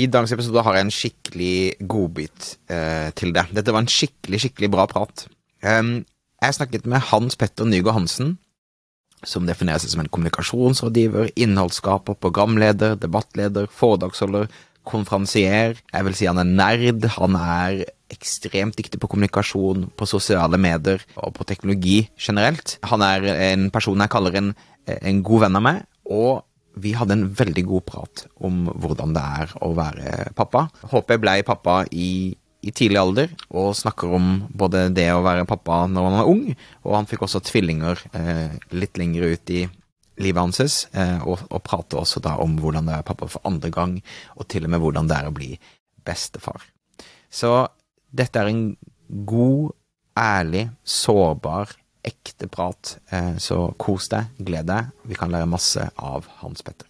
I dagens episode har jeg en skikkelig godbit eh, til deg. Dette var en skikkelig, skikkelig bra prat. Um, jeg snakket med Hans Petter Nygaard Hansen, som definerer seg som en kommunikasjonsrådgiver, innholdsskaper, programleder, debattleder, foredragsholder, konferansier. Jeg vil si han er nerd. Han er ekstremt dyktig på kommunikasjon, på sosiale medier og på teknologi generelt. Han er en person jeg kaller en, en god venn av meg, og vi hadde en veldig god prat om hvordan det er å være pappa. Håper jeg ble pappa i, i tidlig alder, og snakker om både det å være pappa når han var ung, og han fikk også tvillinger eh, litt lenger ut i livet hans, eh, og, og prater også da om hvordan det er pappa for andre gang, og til og med hvordan det er å bli bestefar. Så dette er en god, ærlig, sårbar, ekte prat. Eh, så kos deg, gled deg. Vi kan lære masse av Hans Petter.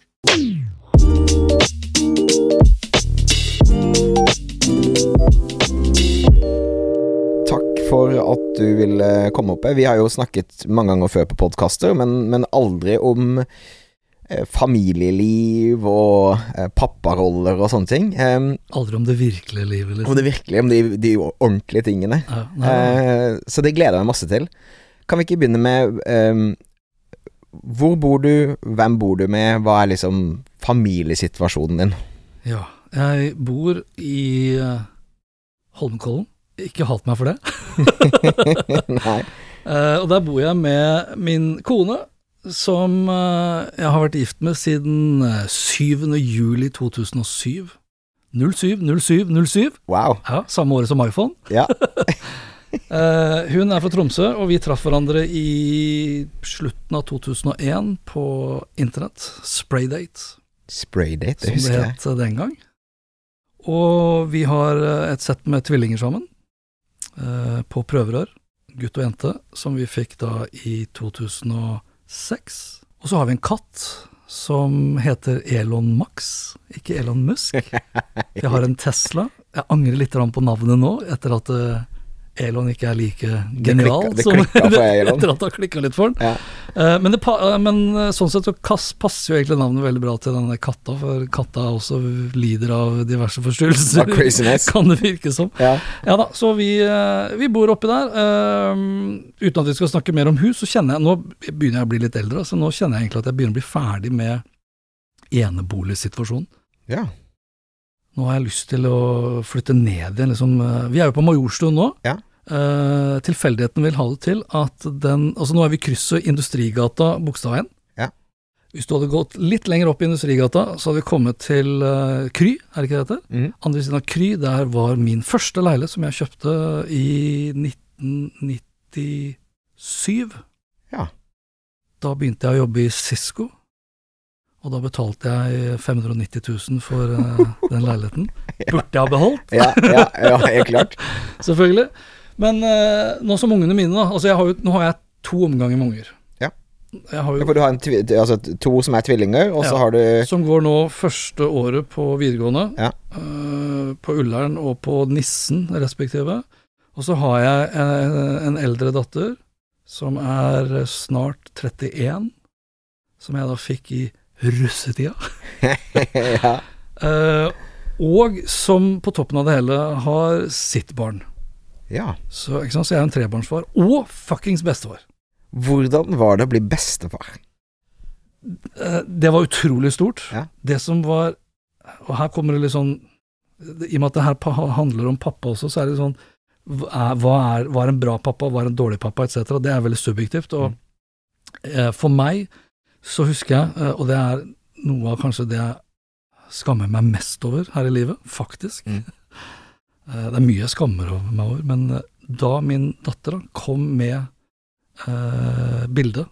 Takk for at du ville komme opp. Vi har jo snakket mange ganger før på podkaster, men, men, aldri om eh, familieliv og eh, papparoller og sånne ting. Um, aldri om det virkelige livet, liksom. Om det virkelige, om de, de ordentlige tingene. Ja, uh, så det gleder jeg meg masse til. Kan vi ikke begynne med um, Hvor bor du, hvem bor du med, hva er liksom familiesituasjonen din? Ja, jeg bor i uh, Holmenkollen. Ikke hat meg for det. Nei. Uh, og der bor jeg med min kone, som uh, jeg har vært gift med siden 7. juli 2007. 07, 07, 07. Wow. Ja, Samme året som iPhone. Ja. uh, hun er fra Tromsø, og vi traff hverandre i slutten av 2001 på internett. Spraydate. Spraydate, det husker jeg. Som det het den gang. Og vi har et sett med tvillinger sammen. uh, på prøverør, gutt og jente, som vi fikk da i 2006. Og så har vi en katt som heter Elon Max, ikke Elon Musk. Jeg har en Tesla. Jeg angrer litt på navnet nå, etter at uh, Elon ikke er like genial det klikka, det klikka som Elon. etter at han klikka litt for den. Ja. Uh, men, det, uh, men, sånn sett så passer jo egentlig navnet veldig bra til denne katta, for katta også lider av diverse forstyrrelser, kan det virke som. Ja, ja da, så vi, vi bor oppi der. uten at vi skal snakke mer om hus, så kjenner jeg Nå begynner jeg å bli litt eldre, så nå kjenner jeg egentlig at jeg begynner å bli ferdig med eneboligsituasjonen. Ja. Nå har jeg lyst til å flytte ned igjen, liksom. Vi er jo på Majorstuen nå. Ja. Uh, tilfeldigheten vil ha det til at den Altså, nå er vi i krysset Industrigata, Bogstadveien. Ja. Hvis du hadde gått litt lenger opp i Industrigata, så hadde vi kommet til uh, Kry, er det ikke det heter? Mm. Andre siden av Kry, der var min første leilighet, som jeg kjøpte i 1997. Ja. Da begynte jeg å jobbe i Cisco. Og da betalte jeg 590 000 for uh, den leiligheten. Burde jeg ha beholdt? ja, ja, ja, helt klart. Selvfølgelig. Men uh, nå som ungene mine, da. Altså har jo, nå har jeg to omganger med unger. Ja. Jo, ja, for du har altså, to som er tvillinger, og så har du Som går nå første året på videregående. Ja. Uh, på Ullern og på Nissen respektive. Og så har jeg en, en eldre datter som er snart 31, som jeg da fikk i russetida. ja. uh, og som på toppen av det hele har sitt barn. Ja. Så, så jeg er en trebarnsfar, og fuckings bestefar. Hvordan var det å bli bestefar? Uh, det var utrolig stort. Ja. Det som var Og her kommer det litt sånn I og med at det her handler om pappa også, så er det sånn Hva er, hva er en bra pappa, hva er en dårlig pappa, etc. Det er veldig subjektivt. Og mm. for meg så husker jeg, eh, og det er noe av kanskje det jeg skammer meg mest over her i livet, faktisk. Mm. Eh, det er mye jeg skammer meg over, men eh, da min datter kom med eh, bilde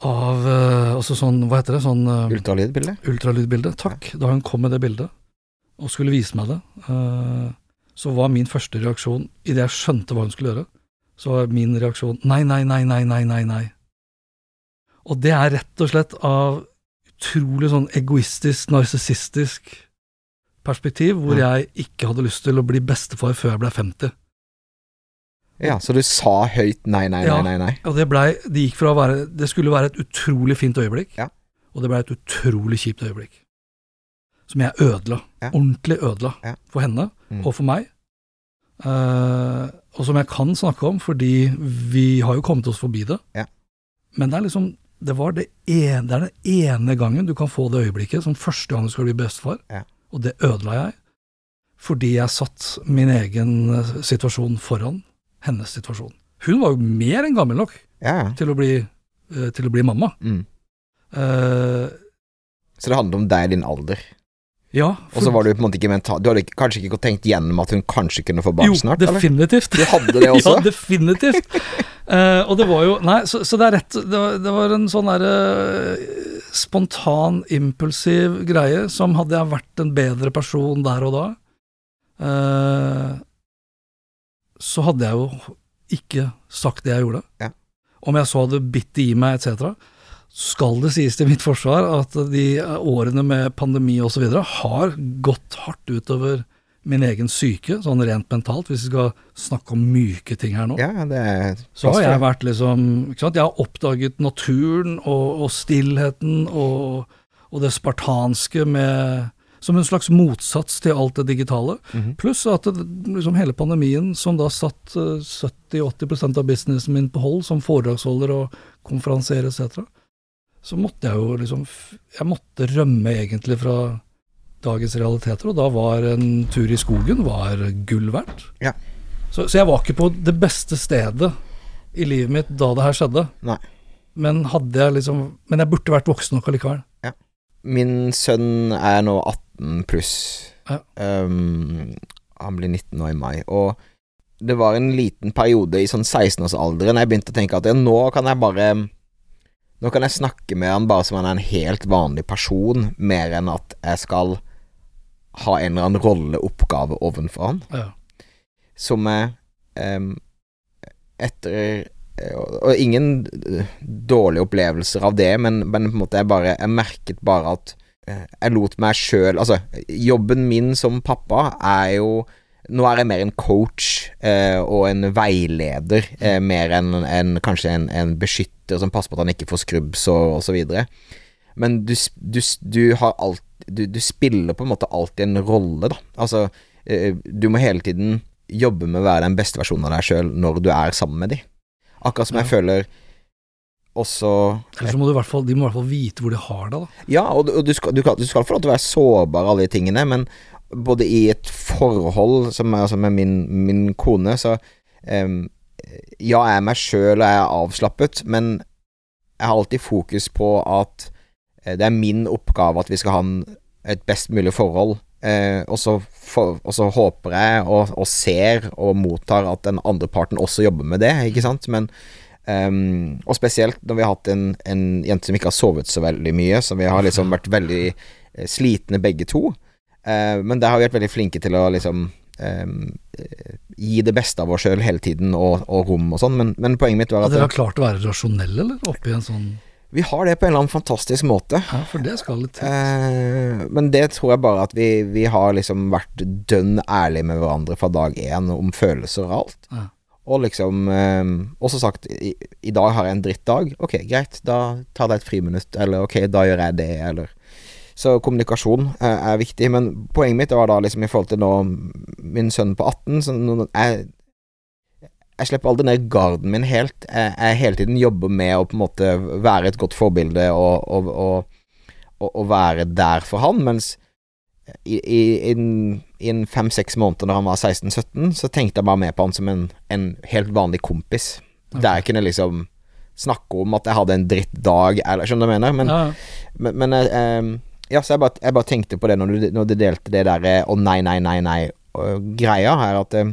av Altså sånn, hva heter det, sånn Ultralydbilde? Ultralydbilde, takk. Da hun kom med det bildet og skulle vise meg det, eh, så var min første reaksjon, idet jeg skjønte hva hun skulle gjøre, så var min reaksjon nei, nei, nei, nei, nei, nei, nei. Og det er rett og slett av utrolig sånn egoistisk, narsissistisk perspektiv, hvor ja. jeg ikke hadde lyst til å bli bestefar før jeg ble 50. Ja, så du sa høyt nei, nei, ja, nei, nei, nei. Og det blei Det gikk fra å være Det skulle være et utrolig fint øyeblikk, ja. og det blei et utrolig kjipt øyeblikk. som jeg ødela. Ja. Ordentlig ødela Ja. for henne Mm. og for meg. Uh, og som jeg kan snakke om, fordi vi har jo kommet oss forbi det. Ja. Men det er liksom det, var det, ene, det er den ene gangen du kan få det øyeblikket, som første gang du skal bli bestefar. Ja. Og det ødela jeg, fordi jeg satt min egen eh, situasjon foran hennes situasjon. Hun var jo mer enn gammel nok Ja, til å bli, eh, til å bli mamma. Mm. Uh, Så det handler om deg din alder. Ja. Og så var du på en måte ikke mental Du hadde kanskje ikke tenkt gjennom at hun kanskje kunne få barn jo, snart? Jo, definitivt. Du hadde det også? ja, definitivt. uh, og det var jo Nei, så, så det er rett Det var, det var en sånn derre spontan, impulsiv greie som hadde jeg vært en bedre person der og da, uh, så hadde jeg jo ikke sagt det jeg gjorde. Ja. Om jeg så hadde bitt det i meg, etc. Skal det sies til mitt forsvar at de årene med pandemi osv. har gått hardt utover min egen syke, sånn rent mentalt, hvis vi skal snakke om myke ting her nå. Ja, det er Så har jeg vært liksom ikke sant? Jeg har oppdaget naturen og, og stillheten og, og det spartanske med Som en slags motsats til alt det digitale. Mhm. Pluss at det, liksom hele pandemien, som da satt eh, 70-80% av businessen min på hold, som foredragsholder og konferansier etc., så måtte jeg jo liksom Jeg måtte rømme egentlig fra dagens realiteter, og da var en tur i skogen var gull verdt. Ja. Så, så jeg var ikke på det beste stedet i livet mitt da det her skjedde. Nei. Men hadde jeg liksom Men jeg burde vært voksen nok allikevel. Ja. Min sønn er nå 18 pluss. Ja. Um, han blir 19 nå i mai. Og det var en liten periode i sånn 16-årsalderen jeg begynte å tenke at ja, nå kan jeg bare Nå kan jeg snakke med han bare som han er en helt vanlig person, mer enn at jeg skal ha en eller annen rolleoppgave ovenfor han. Ja. Som jeg um, etter eh, Og ingen dårlige opplevelser av det, men, men på en måte jeg bare Jeg merket bare at eh, jeg lot meg sjøl Altså, jobben min som pappa er jo nå er jeg mer en coach eh, og en veileder, eh, mer enn en, kanskje en, en beskytter som passer på at han ikke får skrubbs og så videre. Men du, du, du har alt du, du spiller på en måte alltid en rolle, da. Altså, eh, du må hele tiden jobbe med å være den beste versjonen av deg sjøl når du er sammen med de. Akkurat som jeg Ja. føler også Eller så må du i hvert fall, de må i hvert fall vite hvor de har deg, da. Ja, og, du- og du, skal, du, skal, du skal få lov til å være sårbar alle de tingene, men både i et forhold som er, altså med min, min kone, så um, Ja, jeg er meg sjøl og jeg er avslappet, men jeg har alltid fokus på at eh, det er min oppgave at vi skal ha en, et best mulig forhold. Eh, og, så for, og så håper jeg og, og ser og mottar at den andre parten også jobber med det, ikke sant. Men um, Og spesielt når vi har hatt en, en jente som ikke har sovet så veldig mye, så vi har liksom vært veldig eh, slitne begge to. Eh, men der har vi vært veldig flinke til å liksom eh, gi det beste av oss sjøl hele tiden, og, og rom og sånn. Men, men poenget mitt var At ja, dere har klart å være rasjonelle, eller? Oppi en sånn vi har det på en eller annen fantastisk måte. Ja, for det skal litt til. Eh, men det tror jeg bare at vi, vi har liksom vært dønn ærlige med hverandre fra dag én om følelser og alt. Ja. Og liksom eh, også sagt i, I dag har jeg en drittdag. Ok, greit, da tar det et friminutt. Eller ok, da gjør jeg det, eller Så kommunikasjon eh, er viktig. Men poenget mitt var da liksom i forhold til nå min sønn på 18 så jeg, jeg slipper aldri ned garden min helt. Jeg, jeg hele tiden jobber med å på en måte være et godt forbilde og, og, og, og, og være der for han, mens i, i, fem-seks måneder når han var 16-17, så tenkte jeg bare med på han som en, en helt vanlig kompis. Der jeg kunne liksom snakke om at jeg hadde en drittdag, eller skjønner du hva jeg mener? Men, ja, men, men eh, em, Ja, så jeg bare, jeg bare tenkte på det når du, når du delte det derre å nei, nei, nei, nei. Og greia er at em,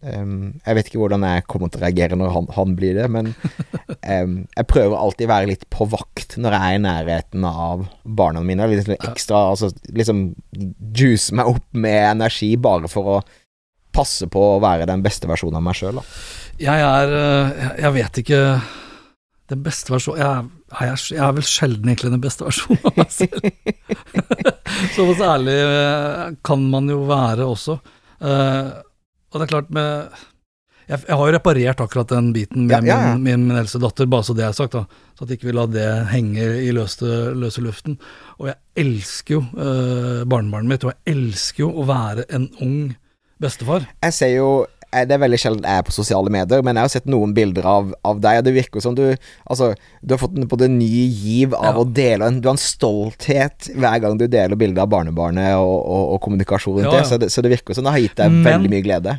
Jeg vet ikke hvordan jeg kommer til å reagere når han, han blir det, men um, jeg prøver alltid å være litt på vakt når jeg er i nærheten av barna mine. Litt sånn ekstra Altså liksom juice meg opp med energi bare for å passe på å være den beste versjonen av meg sjøl, da. Jeg er eh, Jeg vet ikke Den beste versjonen jeg, jeg, jeg er vel sjelden egentlig den beste versjonen av meg selv. Såpass ærlig eh, kan man jo være også. Uh, og det er klart med jeg, jeg har jo reparert akkurat den biten med Ja, ja, ja. Min, min, eldste datter, bare så det er sagt, da. Så at ikke vi la det henge i løse, løse luften. Og jeg elsker jo uh, barnebarnet mitt, og jeg elsker jo å være en ung bestefar. Jeg ser jo Det er veldig sjelden jeg er på sosiale medier, men jeg har sett noen bilder av, av deg, og det virker som du Altså, du har fått en, både ny giv av Ja. å dele en, Du har en stolthet hver gang du deler bilder av barnebarnet og, og, og kommunikasjon rundt Ja, ja. det, så det, så det virker som det har gitt deg Men- veldig mye glede.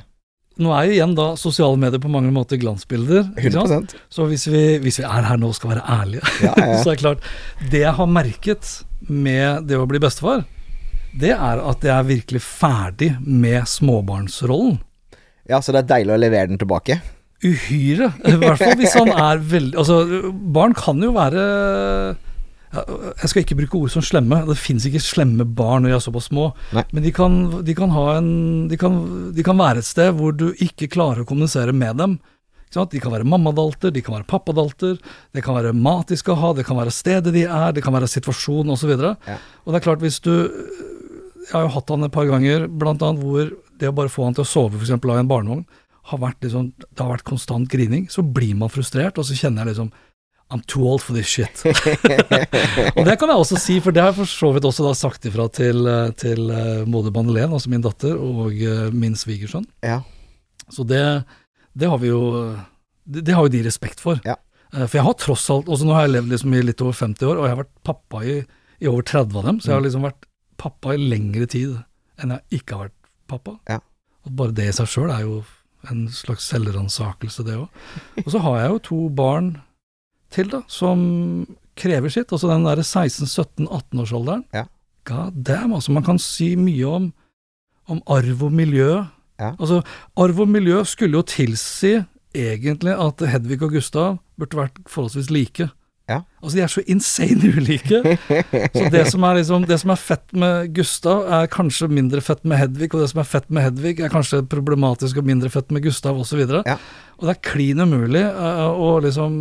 Nå er jo igjen da sosiale medier på mange måter glansbilder. 100%. Så hvis vi, hvis vi er her nå og skal være ærlige, så er det klart Det jeg har merket med det å bli bestefar, det er at jeg er virkelig ferdig med småbarnsrollen. Ja, så det er deilig å levere den tilbake. Uhyre. I hvert fall hvis han er veldig Altså, barn kan jo være Jeg skal ikke bruke ord som slemme. Det fins ikke slemme barn når de er såpass små. Nei. Men de kan, de kan ha en de kan, de kan være et sted hvor du ikke klarer å kommunisere med dem. De kan være mammadalter, de kan være pappadalter, det kan være mat de skal ha, det kan være stedet de er, det kan være situasjonen osv. Og, Ja. og det er klart, hvis du Jeg har jo hatt han et par ganger, blant annet hvor det å bare få han til å sove f.eks. av en barnevogn, har vært liksom, det har vært konstant grining. Så blir man frustrert, og så kjenner jeg liksom I'm too old for this shit. og det kan jeg også si, for det har jeg for så vidt også da sagt ifra til, eh, til eh, moder Banelen, altså min datter, og eh, min svigersønn. Ja. Så det, det har vi jo det, det har jo de respekt for. Ja. For jeg har tross alt også Nå har jeg levd liksom i litt over 50 år, og jeg har vært pappa i, i over 30 av dem, så jeg Mm. har liksom vært pappa i lengre tid enn jeg ikke har vært pappa. Ja. At bare det i seg sjøl er jo en slags selvransakelse, det òg. Og så har jeg jo to barn til, da, som krever sitt. Altså den derre 16-17-18-årsalderen. Ja. God damn, altså. Man kan si mye om, om arv og miljø. Ja. Altså, arv og miljø skulle jo tilsi egentlig at Hedvig og Gustav burde vært forholdsvis like. Altså, de er så insane ulike. Så det som, er liksom, det som er fett med Gustav, er kanskje mindre fett med Hedvig, og det som er fett med Hedvig, er kanskje problematisk og mindre fett med Gustav, osv. Og, Ja. og det er klin umulig uh, å liksom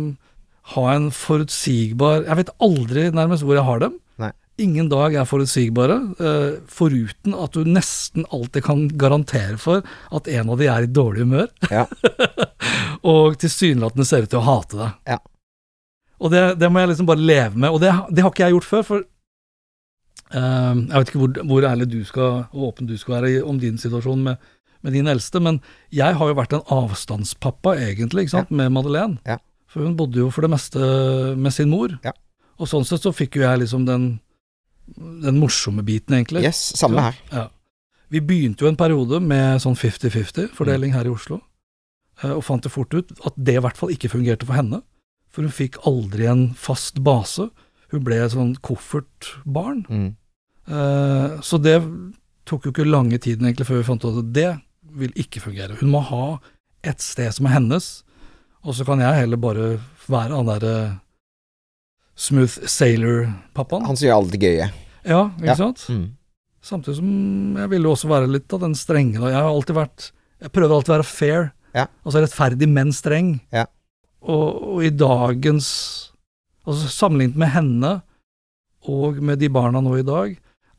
ha en forutsigbar Jeg vet aldri nærmest hvor jeg har dem. Nei. Ingen dag er forutsigbare, uh, foruten at du nesten alltid kan garantere for at en av de er i dårlig humør, Ja. og tilsynelatende ser ut til å hate deg. Ja. Og det, det må jeg liksom bare leve med, og det, det har ikke jeg gjort før, for uh, jeg vet ikke hvor, hvor ærlig du skal, og åpen du skal være i, om din situasjon med, med din eldste, men jeg har jo vært en avstandspappa, egentlig, ikke sant, med Madeleine. Ja. For hun bodde jo for det meste med sin mor. Ja. Og sånn sett så fikk jo jeg liksom den, den morsomme biten, egentlig. Yes, samme her. Ja. Vi begynte jo en periode med sånn 50-50 Mm. her i Oslo, eh, og fant det fort ut at det i hvert fall ikke fungerte for henne. For hun fikk aldri en fast base. Hun ble et sånn koffertbarn. Mm. Eh, Så det tok jo ikke lange tiden egentlig før vi fant ut at det vil ikke fungere. Hun må ha et sted som er hennes, og så kan jeg heller bare være han derre smooth sailor-pappaen. Han som gjør alt det gøye. Ja, ikke Ja. sant? Mm. Samtidig som jeg ville også være litt av den strenge. Jeg har alltid vært Jeg prøver alltid å være fair. Ja. Altså rettferdig, men streng. Ja. Og, og i dagens Altså sammenlignet med henne og med de barna nå i dag,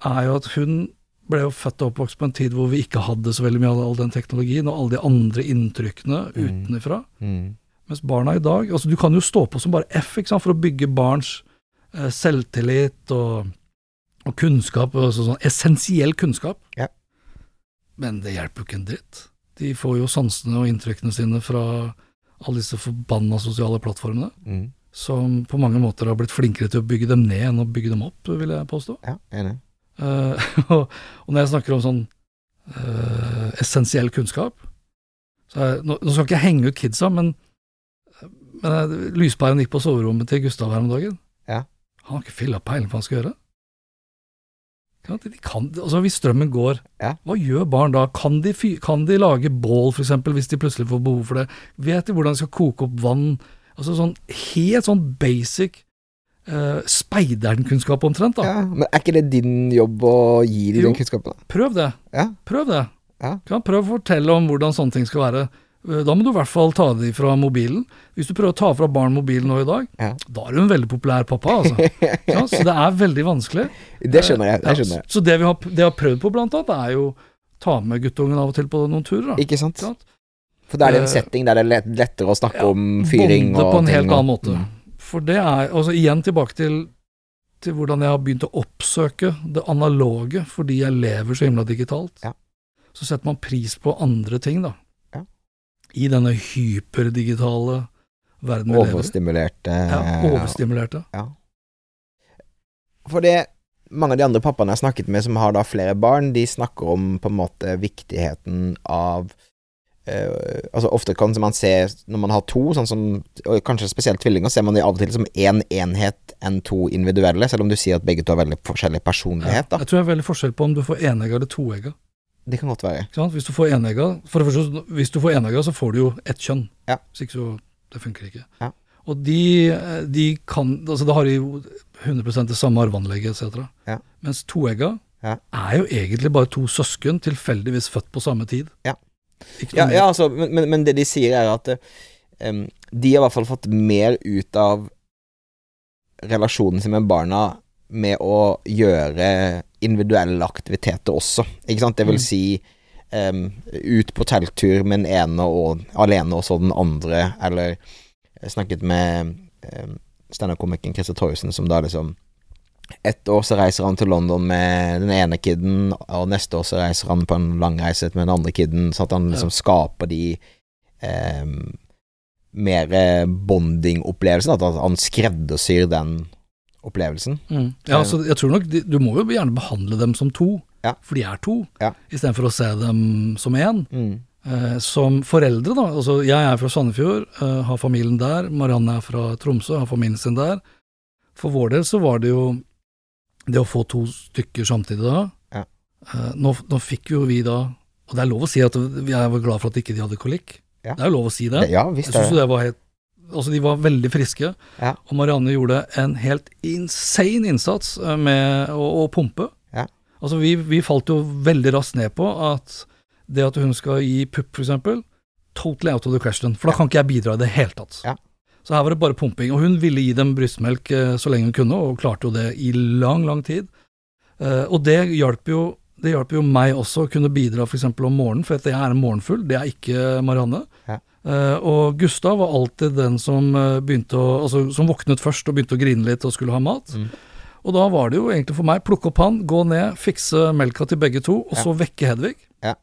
er jo at hun ble jo født og oppvokst på en tid hvor vi ikke hadde så veldig mye av all den teknologien og alle de andre inntrykkene Mm. utenfra. Mm. Mens barna i dag altså Du kan jo stå på som bare F ikke sant, for å bygge barns eh, selvtillit og, og kunnskap, altså sånn essensiell kunnskap. Ja. Men det hjelper jo ikke en dritt. De får jo sansene og inntrykkene sine fra alle disse forbanna sosiale plattformene, Mm. som på mange måter har blitt flinkere til å bygge dem ned enn å bygge dem opp, vil jeg påstå. Ja, enig. Uh, og, og når jeg snakker om sånn uh, essensiell kunnskap så er, nå, nå skal ikke jeg henge ut kidsa, men, men eh, lyspæren gikk på soverommet til Gustav her om dagen. Ja. Han har ikke filla peiling på hva han skal gjøre. Kan, altså Hvis strømmen går, Ja. hva gjør barn da? Kan de, kan de lage bål, eksempel, hvis de plutselig får behov for det? Vet de hvordan de skal koke opp vann? Altså sånn helt sånn basic uh, speiderkunnskap omtrent, da. Ja, men er ikke det din jobb å gi dem den kunnskapen? Prøv det. Ja. Prøv det. Ja. Kan prøv å fortelle om hvordan sånne ting skal være. Eh, Da må du i hvert fall ta det fra mobilen. Hvis du prøver å ta fra barn mobilen nå i dag, Ja. da er du en veldig populær pappa, altså. ja, så det er veldig vanskelig. Det skjønner jeg. Det skjønner jeg. Så det vi har, det har prøvd på blant annet, er jo ta med guttungen av og til på noen turer. Da. Ikke sant? For da er det en Eh, setting der det er lettere å snakke ja, om fyring bonde og på en helt og- annen måte. Mm. For det er altså igjen tilbake til, til hvordan jeg har begynt å oppsøke det analoge fordi jeg lever så himla digitalt. Ja. Så setter man pris på andre ting, da. Ja. I denne hyperdigitale verden vi lever i. Overstimulerte Ja, overstimulerte. Ja. For det mange av de andre pappaene jeg har snakket med som har da flere barn, de snakker om på en måte viktigheten av Uh, altså Ofte kan man se, når man har to, sånn som og kanskje spesielt tvillinger, ser man de av og til som én en enhet enn to individuelle, selv om du sier at begge to har veldig forskjellig personlighet. da Jeg tror det er veldig forskjell på om du får enegga eller toegga. Det kan godt være. Hvis du får enegga For det første, hvis du får enegga, så får du jo ett kjønn. Ja. Hvis ikke så Det funker ikke. Ja. Og de, de kan Altså, da har de jo 100% det samme arveanlegget, etc. Ja. Mens toegga Ja. er jo egentlig bare to søsken, tilfeldigvis født på samme tid. Ja. Ja, ja altså, men, men- men det de sier er at um, de har i hvert fall fått mer ut av relasjonen sin med barna med å gjøre individuelle aktiviteter også, ikke sant? Det vil Mm. si um, ut på telttur med den ene og alene og så den andre, eller jeg snakket med um, standup-komikeren Christer Torjussen, som da liksom ett år så reiser han til London med den ene kiden, og neste år så reiser han på en langreise med den andre kiden, sånn at han liksom skaper de um, mer bonding-opplevelsen. At han skreddersyr den opplevelsen. Mm. Ja, altså, jeg tror nok Du må jo gjerne behandle dem som to, Ja. for de er to, Ja. istedenfor å se dem som én. Mm. Eh, som foreldre, da. Altså, jeg er fra Sandefjord, eh, har familien der. Marianne er fra Tromsø, har familien sin der. For vår del så var det jo det å få to stykker samtidig da. Ja. Eh, nå, nå fikk jo vi da Og det er lov å si at jeg var glad for at ikke de hadde kolikk. Ja. Det er jo lov å si det. Ja, visst Jeg syns jo det var helt Altså, de var veldig friske, Ja. og Marianne gjorde en helt insane innsats eh, med å, å pumpe. Ja. Altså, vi, vi falt jo veldig raskt ned på at det at hun skal gi pupp, eksempel, totally out of the question, for da kan ikke jeg bidra i det hele tatt. Ja. Så her var det bare pumping, og hun ville gi dem brystmelk eh, så lenge hun kunne, og klarte jo det i lang, lang tid. Eh, og det hjalp jo jo meg også å kunne bidra f.eks. om morgenen, for at jeg er morgenfull, det er ikke Marianne. Ja. Eh, og Gustav var alltid den som eh, begynte å Altså som våknet først og begynte å grine litt og skulle ha mat. Mm. Og da var det jo egentlig for meg plukke opp han, gå ned, fikse melka til begge to, og Ja. så vekke Hedvig. Ja.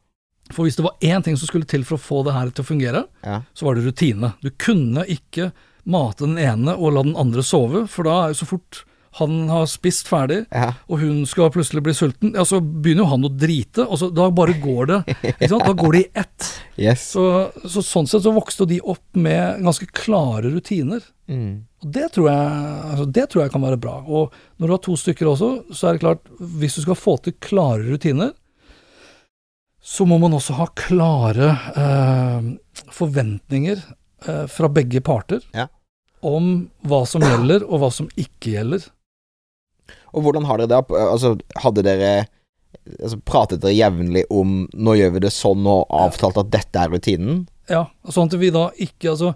For hvis det var én ting som skulle til for å få det her til å fungere, Ja. så var det rutine. Du kunne ikke mate den ene og la den andre sove, for da er jo så fort han har spist ferdig, Ja. og hun skal plutselig bli sulten, ja, så begynner jo han å drite, og så da bare går det. Ikke sant? Da går det i ett. Yes. Så, så sånn sett så vokste de opp med ganske klare rutiner. Mm. Og det tror, jeg, altså det tror jeg kan være bra. Og når du har to stykker også, så er det klart, hvis du skal få til klare rutiner, så må man også ha klare eh, forventninger eh, fra begge parter Ja. om hva som gjelder, og hva som ikke gjelder. Og hvordan har dere det? Altså, hadde dere altså, Pratet dere jevnlig om 'nå gjør vi det sånn', og avtalt at dette er rutinen? Ja, sånn at vi da ikke Altså,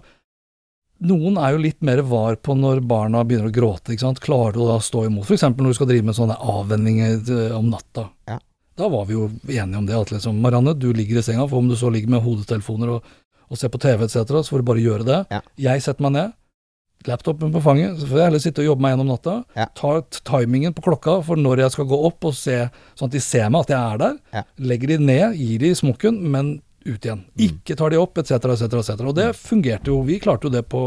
noen er jo litt mer var på når barna begynner å gråte, ikke sant. Klarer du da å stå imot, f.eks. når du skal drive med sånne avvenninger eh, om natta. Ja. Da var vi jo enige om det, at liksom Marianne, du ligger i senga, for om du så ligger med hodetelefoner og, og ser på TV etc., så får du bare gjøre det. Ja. Jeg setter meg ned, laptopen på fanget, så får jeg heller sitte og jobbe meg gjennom natta. Ja. Ta timingen på klokka for når jeg skal gå opp og se, sånn at de ser meg, at jeg er der. Ja. Legger de ned, gir de smokken, men ut igjen. Mm. Ikke tar de opp, etc., etc., etc. Og det fungerte jo. Vi klarte jo det på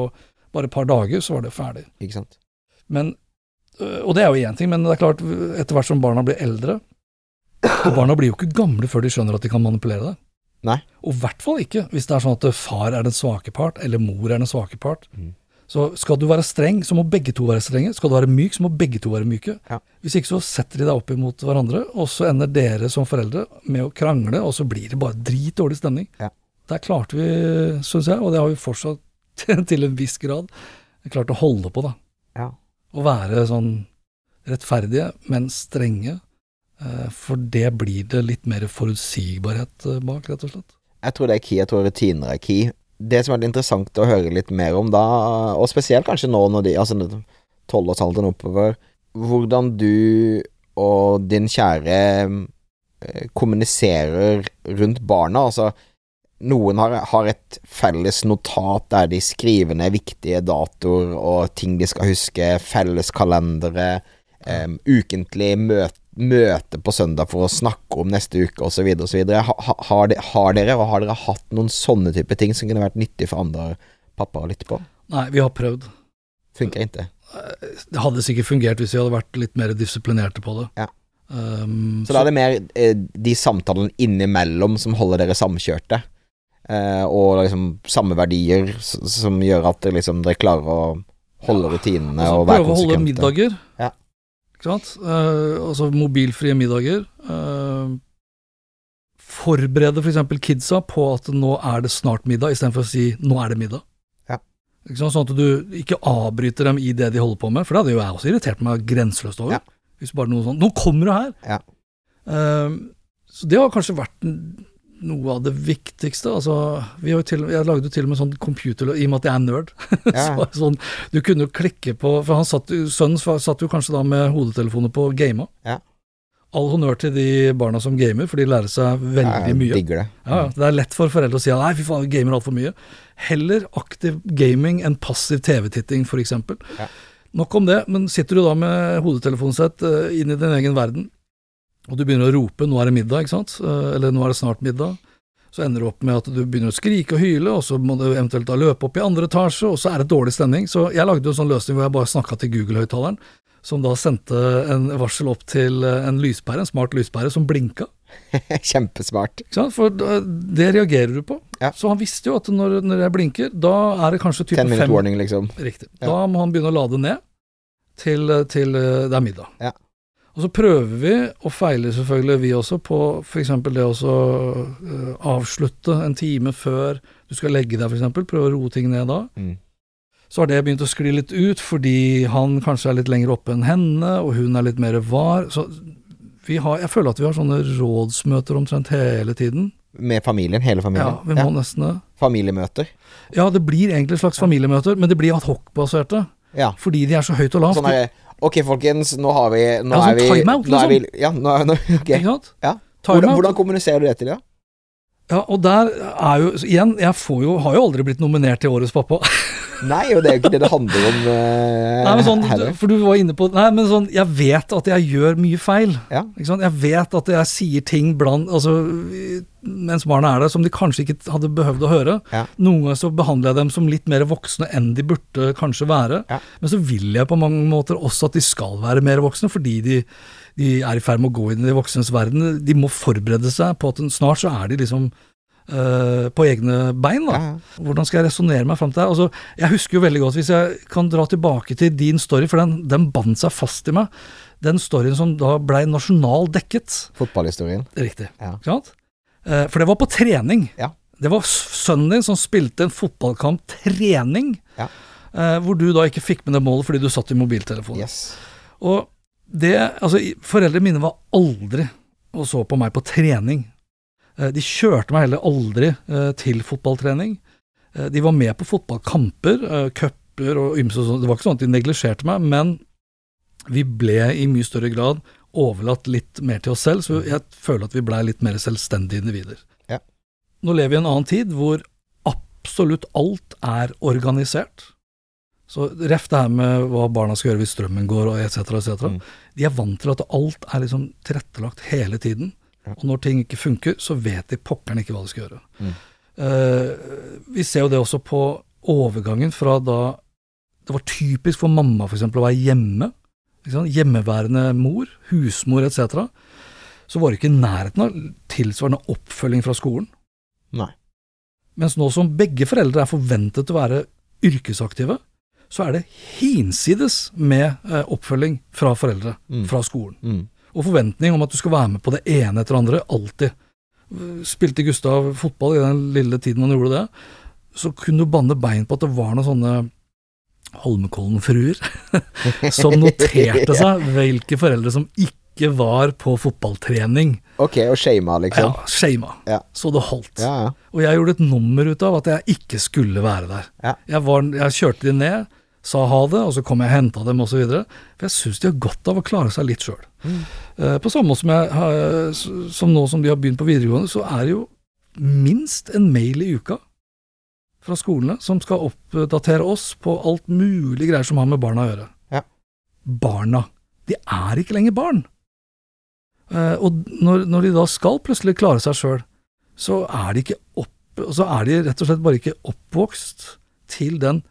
bare et par dager, så var det ferdig. Ikke sant? Men, og det er jo én ting, men det er klart, etter hvert som barna blir eldre Og barna blir jo ikke gamle før de skjønner at de kan manipulere det. Nei. Og i hvert fall ikke hvis det er sånn at far er den svake part, eller mor er den svake part. Mm. Så skal du være streng, så må begge to være strenge. Skal du være myk, så må begge to være myke. Ja. Hvis ikke så setter de deg opp imot hverandre, og så ender dere som foreldre med å krangle, og så blir det bare dritdårlig stemning. Ja. Der klarte vi, syns jeg, og det har vi fortsatt til en viss grad, klart å holde på, da. Ja. Å være sånn rettferdige, men strenge. eh, For det blir det litt mer forutsigbarhet eh, bak, rett og slett. Jeg tror det er key. Jeg tror rutiner er key. Det som er interessant å høre litt mer om da, og spesielt kanskje nå når de Altså tolvårsalderen oppover, hvordan du og din kjære eh, kommuniserer rundt barna. Altså, noen har, har et felles notat der de skriver ned viktige datoer og ting de skal huske, felles kalendere, um, ukentlige møte møte på søndag for å snakke om neste uke osv. osv. Ha, ha, har, de, har dere og har dere hatt noen sånne type ting som kunne vært nyttig for andre pappaer å lytte på? Nei, vi har prøvd. Funker ikke. Det hadde sikkert fungert hvis vi hadde vært litt mer disiplinerte på det. Ja. Um, Så da er det mer eh, de samtalene innimellom som holder dere samkjørte, eh, og liksom samme verdier som gjør at dere liksom dere klarer å holde rutinene altså, og være prøve å holde middager. Ja. Ikke sant? Uh, altså mobilfrie middager. Uh, forberede f.eks. kidsa på at nå er det snart middag, istedenfor å si nå er det middag. Ja. Sånn at du ikke avbryter dem i det de holder på med, for det hadde jo jeg også irritert meg grenseløst over. Ja. Hvis bare noe sånn Nå kommer du her! Ja. Uh, så det har kanskje vært n- noe av det viktigste. Altså, vi har jo til, jeg lagde jo til og med sånn computer, i og med at jeg er nerd. Ja. så, sånn, du kunne jo klikke på For han satt, sønnen satt jo kanskje da med hodetelefoner på gama. Ja. All honnør til de barna som gamer, for de lærer seg veldig Jeg mye. digger det. Ja. Det er lett for foreldre å si nei, fy faen, vi gamer altfor mye. Heller aktiv gaming enn passiv TV-titting, f.eks. Ja. Nok om det, men sitter du da med hodetelefonen sett eh, inn i din egen verden, og du begynner å rope 'nå er det middag', ikke sant, Eh, eller 'nå er det snart middag', så ender det opp med at du begynner å skrike og hyle, og så må du eventuelt da løpe opp i andre etasje, og så er det dårlig stemning. Så jeg lagde jo en sånn løsning hvor jeg bare snakka til Google-høyttaleren, som da sendte en varsel opp til eh, en lyspære, en smart lyspære, som blinka. Kjempesmart. For det reagerer du på. Ja. Så han visste jo at når, når jeg blinker, da er det kanskje type Ten minute fem warning, liksom. Riktig. Ja. Da må han begynne å lade ned til, til eh, det er middag. Ja. Og så prøver vi, og feiler selvfølgelig vi også, på f.eks. det å eh, avslutte en time før du skal legge deg, f.eks. Prøve å roe ting ned da. Mm. Så har det begynt å skli litt ut, fordi han kanskje er litt lenger oppe enn henne, og hun er litt mer var. Så vi har, jeg føler at vi har sånne rådsmøter omtrent hele tiden. Med familien, hele familien? Ja, vi må nesten det. Familiemøter. Ja, det blir egentlig slags familiemøter, men det blir adhocbaserte. hoc-baserte. Ja. Fordi de er så høyt og lavt. Sånn er Ok, folkens, nå har vi Nå Ja, er vi timeout, nå er vi, Ja, nå, nå, okay. Ja. Hvordan, hvordan kommuniserer du det til ja? Ja, og der er jo Igjen, jeg får jo, har jo aldri blitt nominert til Årets pappa. Nei, og det er jo ikke det det handler om Uh, Nei, men sånn, heller. for du var inne på Nei, men sånn, jeg vet at jeg gjør mye feil. Ja. Jeg vet at jeg sier ting blant Altså, mens barna er der, som de kanskje ikke hadde behøvd å høre. Ja. Noen ganger så behandler jeg dem som litt mer voksne enn de burde kanskje være. Ja. Men så vil jeg på mange måter også at de skal være mer voksne, fordi de, de er i ferd med å gå inn i de voksnes verden. De må forberede seg på at snart så er de liksom eh, på egne bein. da. Ja. Hvordan skal jeg resonnere meg fram til det? Altså, jeg husker jo veldig godt, hvis jeg kan dra tilbake til din story, for den, den bandt seg fast i meg. Den storyen som da blei nasjonal dekket. Fotballhistorien. Riktig. Ja. Ikke sant? Uh, For det var på trening. Ja. Det var sønnen din som spilte en fotballkamp trening, Ja. uh, hvor du da ikke fikk med det målet fordi du satt i mobiltelefonen. Yes. Og det, altså, foreldrene mine var aldri og så på meg på trening. Eh, De kjørte meg heller aldri eh, til fotballtrening. Eh, De var med på fotballkamper, cuper og ymse og sånn. Det var ikke sånn at de neglisjerte meg, men vi ble i mye større grad overlatt litt mer til oss selv, så jeg føler at vi blei litt mer selvstendige individer. Ja. Nå lever vi i en annen tid hvor absolutt alt er organisert. Så ref det her med hva barna skal gjøre hvis strømmen går, og etc., etc. Mm. De er vant til at alt er liksom tilrettelagt hele tiden. Og når ting ikke funker, så vet de pokkeren ikke hva de skal gjøre. Mm. Uh, vi ser jo det også på overgangen fra da det var typisk for mamma for eksempel, å være hjemme. Hjemmeværende mor, husmor etc. Så var det ikke i nærheten av tilsvarende oppfølging fra skolen. Nei. Mens nå som begge foreldre er forventet å være yrkesaktive, så er det hinsides med eh, oppfølging fra foreldre, Mm. fra skolen. Mm. Og forventning om at du skal være med på det ene etter det andre, alltid. Spilte Gustav fotball i den lille tiden han gjorde det, så kunne du banne bein på at det var noen sånne Holmenkollen-fruer som noterte seg hvilke foreldre som ikke var på fotballtrening. Ok, og shama, liksom. Ja, shama. Ja. Så det holdt. Ja, ja. Og jeg gjorde et nummer ut av at jeg ikke skulle være der. Jeg, var, jeg kjørte de ned, sa ha det, og så kom jeg og henta dem osv. For jeg syns de har godt av å klare seg litt sjøl. Mm. på samme måte som, jeg, har- som nå som de har begynt på videregående, så er det jo minst en mail i uka fra skolene som skal oppdatere oss på alt mulig greier som har med barna å gjøre. Ja. Barna. De er ikke lenger barn. Eh, og når, når de da skal plutselig klare seg sjøl, så er de ikke opp, så er de rett og slett bare ikke oppvokst til den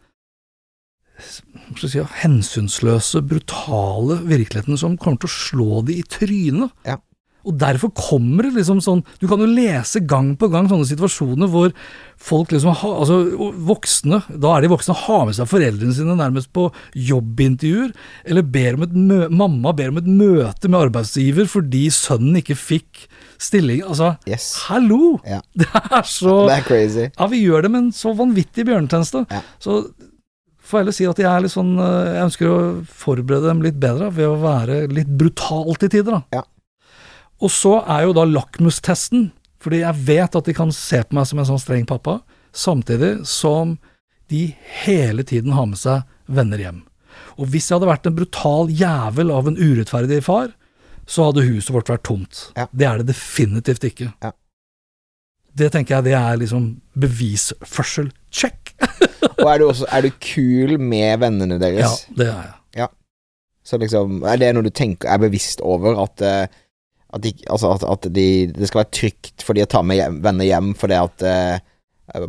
si, hensynsløse, brutale virkeligheten som kommer til å slå de i trynet. Ja. Og derfor kommer det liksom sånn Du kan jo lese gang på gang sånne situasjoner hvor folk liksom har Altså voksne, da er de voksne, har med seg foreldrene sine nærmest på jobbintervjuer, eller ber om et mø mamma ber om et møte med arbeidsgiver fordi sønnen ikke fikk stilling. Altså, Yes. hallo! Ja. Det er så Det er crazy. Ja, vi gjør det med en så vanvittig bjørnetjeneste. Ja. Så får heller si at jeg er litt sånn eh, Jeg ønsker å forberede dem litt bedre ved å være litt brutal til tider, da. Ja. Og så er jo da lakmustesten, fordi jeg vet at de kan se på meg som en sånn streng pappa, samtidig som de hele tiden har med seg venner hjem. Og hvis jeg hadde vært en brutal jævel av en urettferdig far, så hadde huset vårt vært tomt. Ja. Det er det definitivt ikke. Ja. Det tenker jeg det er liksom bevisførsel. Check! Og er du også er du kul med vennene deres? Ja, det er jeg. Så liksom, er det noe du tenker er bevisst over at eh, at, de, altså at, at de, det skal være trygt for de å ta med hjem, venner hjem fordi at eh,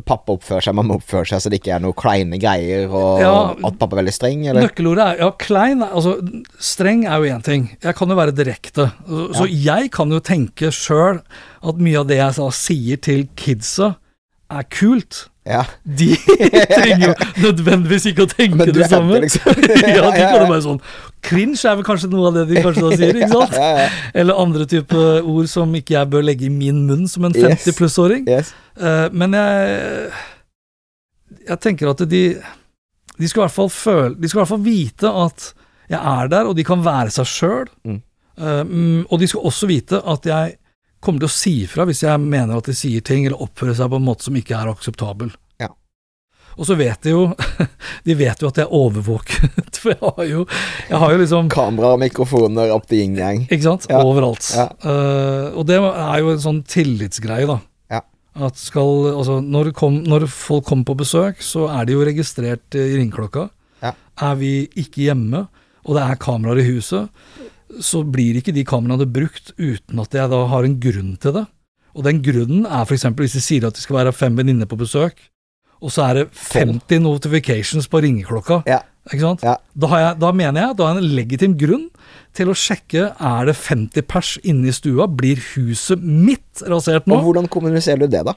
pappa oppfører seg, mamma oppfører seg, så det ikke er noe kleine greier, og Ja. at pappa er veldig streng, eller? Nøkkelordet er ja, klein. Altså, streng er jo én ting. Jeg kan jo være direkte. Så, så jeg kan jo tenke sjøl at mye av det jeg sier til kidsa, er kult. Ja. De trenger jo nødvendigvis ikke å tenke det samme. liksom. ja, de kan jo bare sånn Cringe er vel kanskje noe av det de kanskje da sier, ikke sant? Eller andre type ord som ikke jeg bør legge i min munn som en Yes. 50 plussåring. Yes. Eh, men jeg Jeg tenker at de De skal i hvert fall føle De skal i hvert fall vite at jeg er der, og de kan være seg sjøl. Mm. og de skal også vite at jeg kommer til å si ifra hvis jeg mener at de sier ting eller oppfører seg på en måte som ikke er akseptabel. Ja. Og så vet de jo De vet jo at jeg er overvåket, for jeg har jo Jeg har jo liksom Kamera og mikrofoner opp til yin-yang. ikke sant? Ja. Overalt. Ja. Uh, og det er jo en sånn tillitsgreie, da. Ja. At skal, altså, når, kom, når folk kommer på besøk, så er de jo registrert eh, i ringeklokka. Ja. Er vi ikke hjemme, og det er kameraer i huset, så blir ikke de kameraene brukt uten at jeg da har en grunn til det. Og den grunnen er f.eks. hvis de sier at de skal være fem venninner på besøk, og så er det 50 notifications på ringeklokka. Ja. Ikke sant? Ja. Da, har jeg, da mener jeg da har jeg en legitim grunn til å sjekke er det 50 pers inne i stua, blir huset mitt rasert nå? Og hvordan kommuniserer du det, da?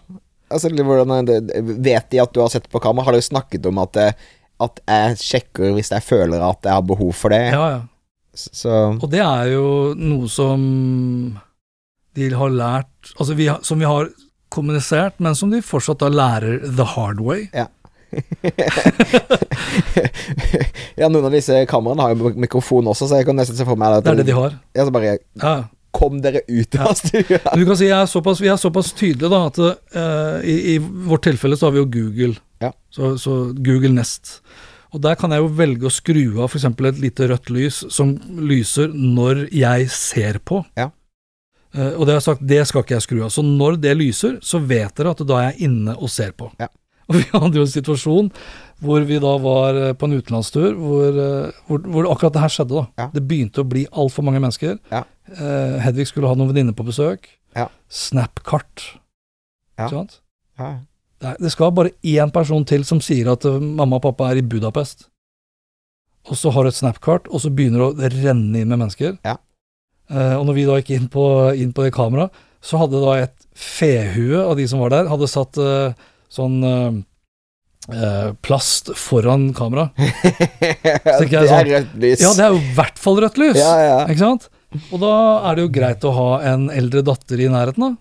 Altså, hvordan er vet de at du har sett på kamera? Har dere snakket om at, eh, at jeg sjekker hvis jeg føler at jeg har behov for det? Ja, ja. Så Og det er jo noe som de har lært Altså vi som vi har kommunisert, men som de fortsatt da lærer the hard way. Ja. ja, noen av disse kameraene har jo mikrofon også, så jeg kan nesten se for meg at Det er det de har. Ja, så bare Ja. Kom dere ut av stua! Du kan si jeg er såpass, Vi er såpass tydelige da at uh, i, i vårt tilfelle så har vi jo Google. Ja. Så, så Google Nest. Og der kan jeg jo velge å skru av f.eks. et lite rødt lys som lyser når jeg ser på. Ja. Uh, og det har jeg sagt, det skal ikke jeg skru av. Så når det lyser, så vet dere at da er jeg inne og ser på. Ja. Og vi hadde jo en situasjon hvor vi da var eh, på en utenlandstur, hvor, eh, hvor, hvor akkurat det her skjedde. da. Ja. Det begynte å bli altfor mange mennesker. Ja. Uh, Hedvig skulle ha noen venninner på besøk. Ja. Snap-kart. Ja. Ikke sant? Ja. Det, det skal bare én person til som sier at eh, mamma og pappa er i Budapest. Og så har du et Snap-kart, og så begynner det å renne inn med mennesker. Ja. Eh, og når vi da gikk inn på, inn på det kameraet, så hadde da et fehue av de som var der, hadde satt eh, sånn eh, eh, plast foran kameraet. det er sånn- rødt lys. Ja, det er jo i hvert fall rødt lys! ja, ja. Ikke sant? Og da er det jo greit å ha en eldre datter i nærheten, da.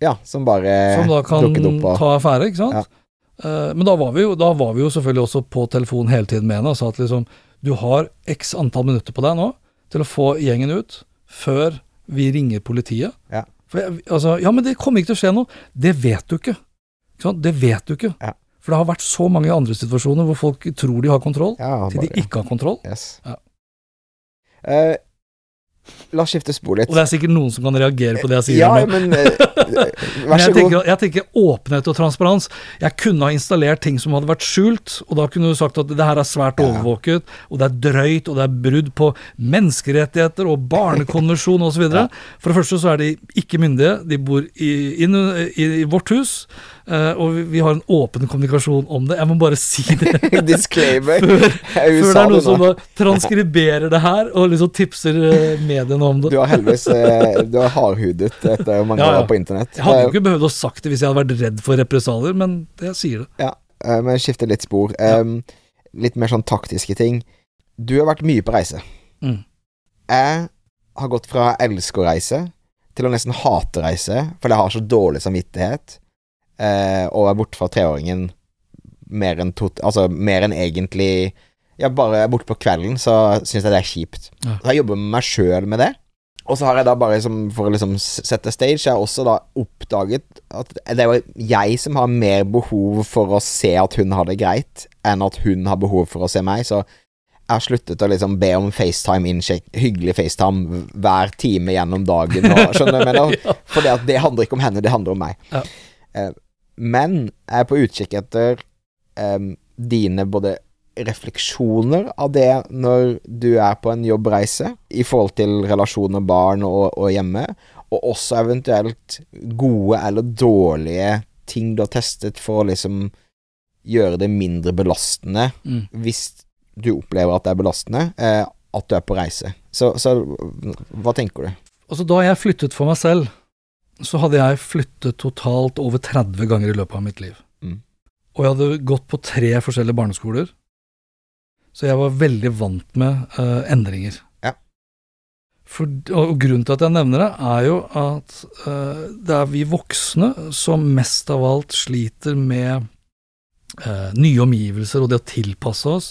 Ja, som bare Som da kan opp ta affære, ikke sant. Eh, men da var, vi jo, da var vi jo selvfølgelig også på telefon hele tiden med henne og sa at liksom du har x antall minutter på deg nå til å få gjengen ut før vi ringer politiet. Ja. For jeg, altså, ja, men det kommer ikke til å skje noe. Det vet du ikke. ikke sant? Det vet du ikke. Ja. For det har vært så mange andre situasjoner hvor folk tror de har kontroll, ja, til de ikke har kontroll. yes. Ja. Eh, La oss skifte spor litt. Og det er sikkert noen som kan reagere på det jeg sier Ja, men eh, Vær så jeg tenker, jeg tenker åpenhet og transparens. Jeg kunne ha installert ting som hadde vært skjult, og da kunne du sagt at det her er svært overvåket, og det er drøyt, og det er brudd på menneskerettigheter og barnekonvensjon osv. Ja. For det første så er de ikke myndige, de bor i, inn, i, i vårt hus, Uh, og vi, vi har en åpen kommunikasjon om det. Jeg må bare si det. Disclaimer. Før, før det er noen som da transkriberer det her, og liksom tipser uh, mediene om det. Du har heldigvis eh, Du har hardhudet etter mange Ja, ja. år på internett. Jeg hadde jo ikke behøvd å sagt det hvis jeg hadde vært redd for represalier, men jeg sier det. Ja, eh, men skifter litt spor. Um, litt mer sånn taktiske ting. Du har vært mye på reise. Mm. Jeg har gått fra å elske å reise til å nesten hate reise, fordi jeg har så dårlig samvittighet, uh, og er borte fra treåringen mer enn to, Altså mer enn egentlig Ja, bare borte på kvelden, så syns jeg det er kjipt. Ja. Så jeg jobber med meg sjøl med det. Og så har jeg da bare liksom, for å liksom sette stage, jeg har også da oppdaget at det er jo jeg som har mer behov for å se at hun har det greit, enn at hun har behov for å se meg, så jeg har sluttet å liksom be om FaceTime innsjekk, hyggelig FaceTime hver time gjennom dagen, og, skjønner du mener? Ja. For det, det handler ikke om henne, det handler om meg. Ja. Eh, men jeg er på utkikk etter um, dine både refleksjoner av det når du er på en jobbreise, i forhold til relasjoner, barn og, og hjemme, og også eventuelt gode eller dårlige ting du har testet for å liksom gjøre det mindre belastende, Mm. hvis du opplever at det er belastende, eh, at du er på reise. Så, så hva tenker du? Altså, da jeg flyttet for meg selv, så hadde jeg flyttet totalt over 30 ganger i løpet av mitt liv. Mm. Og jeg hadde gått på tre forskjellige barneskoler, så jeg var veldig vant med uh, endringer. Ja. For, og grunnen til at jeg nevner det, er jo at uh, det er vi voksne som mest av alt sliter med uh, nye omgivelser og det å tilpasse oss.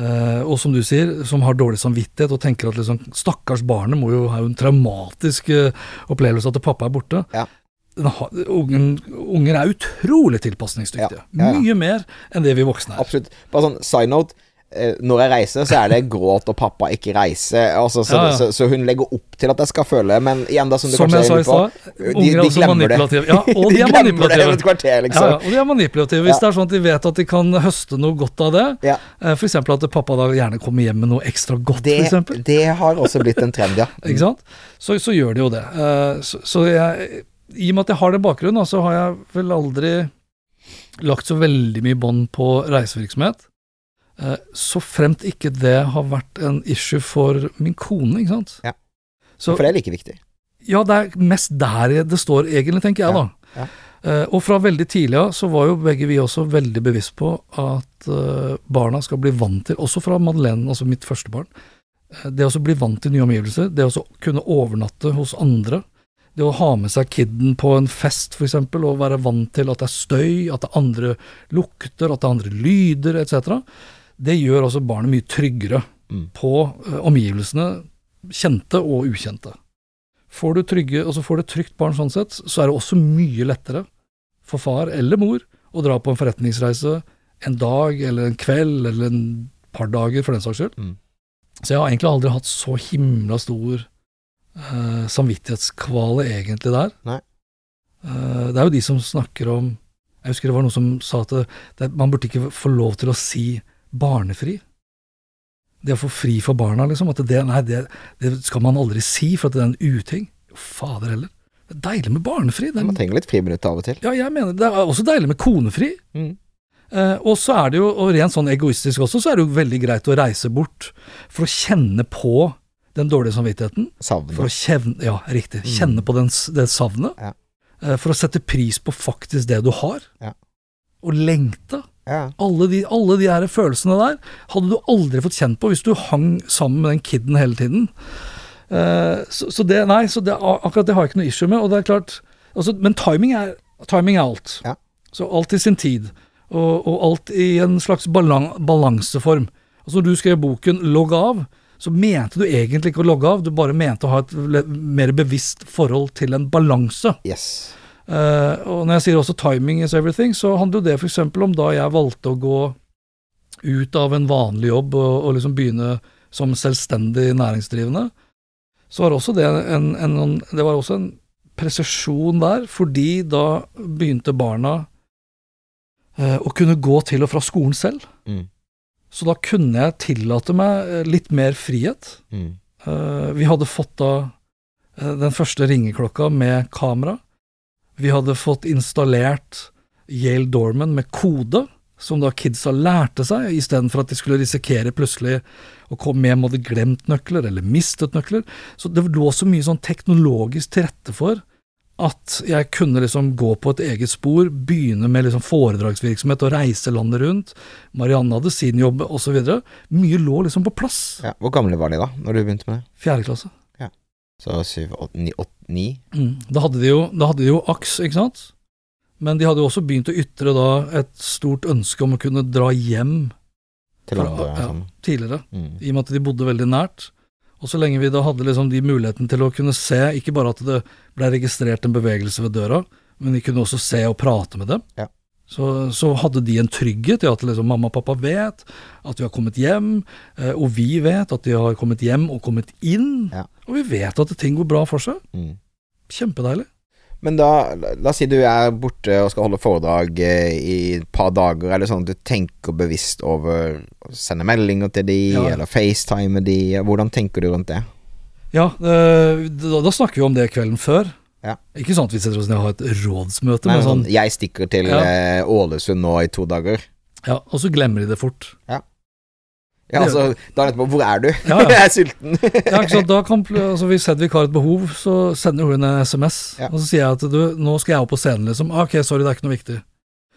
Og som du sier, som har dårlig samvittighet og tenker at liksom, stakkars barnet må jo ha en traumatisk opplevelse at pappa er borte. Ja. Den Ungen, unger er utrolig tilpasningsdyktige. Ja, ja, ja. Mye mer enn det vi voksne er. Absolutt. Bare sånn side note. Eh, Når jeg reiser, så er det gråt og pappa ikke reiser. Altså, så, Ja, ja. Så, så hun legger opp til at jeg skal føle, men igjen, da, som du Som kanskje er inne på de- de glemmer det. Ja, og de, De er manipulative. det kvarter, liksom. ja, og de er manipulative. Hvis det er sånn at de vet at de kan høste noe godt av det, Ja. F.eks. for eksempel at pappa da gjerne kommer hjem med noe ekstra godt, Det, det har også blitt en trend, ja. Ikke sant? Så, så gjør de jo det. Eh, Så, så jeg, i og med at jeg har den bakgrunnen, så har jeg vel aldri lagt så veldig mye bånd på reisevirksomhet. Eh, Så fremt ikke det har vært en issue for min kone, ikke sant. Ja. Så, For det er like viktig. ja, det er mest der det står egentlig, tenker jeg da. ja. Eh, og fra veldig tidlig av så var jo begge vi også veldig bevisst på at eh, barna skal bli vant til, også fra Madeleine, altså mitt første barn, det å bli vant til nye omgivelser, det å kunne overnatte hos andre, det å ha med seg kidden på en fest eksempel, og være vant til at det er støy, at det er andre lukter, at det er andre lyder, etc., det gjør også barnet mye tryggere Mm. på eh, omgivelsene, kjente og ukjente. Får du, trygge, altså får du et trygt barn sånn sett, så er det også mye lettere for far eller mor å dra på en forretningsreise en dag eller en kveld eller en par dager for den saks skyld. Mm. Så jeg har egentlig aldri hatt så himla stor eh, samvittighetskvale egentlig der. Eh, det er jo de som snakker om Jeg husker det var noen som sa at det, man burde ikke få lov til å si barnefri. Det å få fri for barna, liksom. At det, nei, det, det skal man aldri si, for at det er en uting. Fader heller. Det er deilig med barnefri. Er, Man trenger litt friminutt av og til. ja, jeg mener det er også deilig med konefri. Mm. Eh, og så er det jo, og rent sånn egoistisk også, så er det jo veldig greit å reise bort for å kjenne på den dårlige samvittigheten. For å Savnet. ja, riktig. Kjenne på den, det savnet. Mm. Ja. Eh, for å sette pris på faktisk det du har. Ja. Og lengte. Ja. Alle de, alle de her følelsene der hadde du aldri fått kjent på hvis du hang sammen med den kiden hele tiden. Uh, så, så det, nei, så det, akkurat det har jeg ikke noe issue med. Og det er klart, altså, men timing er, timing er alt. Ja. Så alt i sin tid. Og, og alt i en slags balan, balanseform. Altså Når du skrev boken 'Logg av', så mente du egentlig ikke å logge av, du bare mente å ha et mer bevisst forhold til en balanse. Yes. Eh, og når jeg sier også 'timing is everything', så handler jo det f.eks. om da jeg valgte å gå ut av en vanlig jobb og, og liksom begynne som selvstendig næringsdrivende. så var også det en, en, en, det var også en presisjon der, fordi da begynte barna uh, å kunne gå til og fra skolen selv. Mm. Så da kunne jeg tillate meg eh, litt mer frihet. Mm. Uh, vi hadde fått da den første ringeklokka med kamera. Vi hadde fått installert Yale Dorman med kode, som da kidsa lærte seg, istedenfor at de skulle risikere plutselig å komme hjem og hadde glemt nøkler, eller mistet nøkler. Så det lå så mye sånn teknologisk til rette for at jeg kunne liksom gå på et eget spor, begynne med liksom foredragsvirksomhet og reise landet rundt. Marianne hadde sin jobb osv. Mye lå liksom på plass. Ja. Hvor gamle var de da, når du begynte med det? Fjerde klasse. Så syv, åt, ni, åt, ni? Mm. Da, hadde de jo, da hadde de jo AKS, ikke sant? Men de hadde jo også begynt å ytre da et stort ønske om å kunne dra hjem fra- ja, Sånn. tidligere, Mm. i og med at de bodde veldig nært. Og så lenge vi da hadde liksom de muligheten til å kunne se, ikke bare at det ble registrert en bevegelse ved døra, men vi kunne også se og prate med dem. Ja. Så, så hadde de en trygghet i at liksom mamma og pappa vet at vi har kommet hjem, eh, og vi vet at de har kommet hjem og kommet inn, Ja. og vi vet at ting går bra for seg. Mm. Kjempedeilig. Men da, la oss si du er borte og skal holde foredrag eh, i et par dager. Er det sånn at du tenker bevisst over å sende meldinger til de, Ja. eller FaceTime de? Hvordan tenker du rundt det? Ja, eh, da, da snakker vi om det kvelden før. Ja. Ikke sånn at vi setter oss ned og har et rådsmøte, Nei, men sånn, sånn, jeg stikker til Ja. eh, Ålesund nå i to dager. ja, og så glemmer de det fort. Ja, Ja, altså, da etterpå, hvor er du? Ja, ja. jeg er sulten. Ja, ikke sant? Da kan, altså Hvis Hedvig har et behov, så sender hun en SMS, Ja. og så sier jeg at du, nå skal jeg opp på scenen, liksom. Ah, Ok, sorry, det er ikke noe viktig.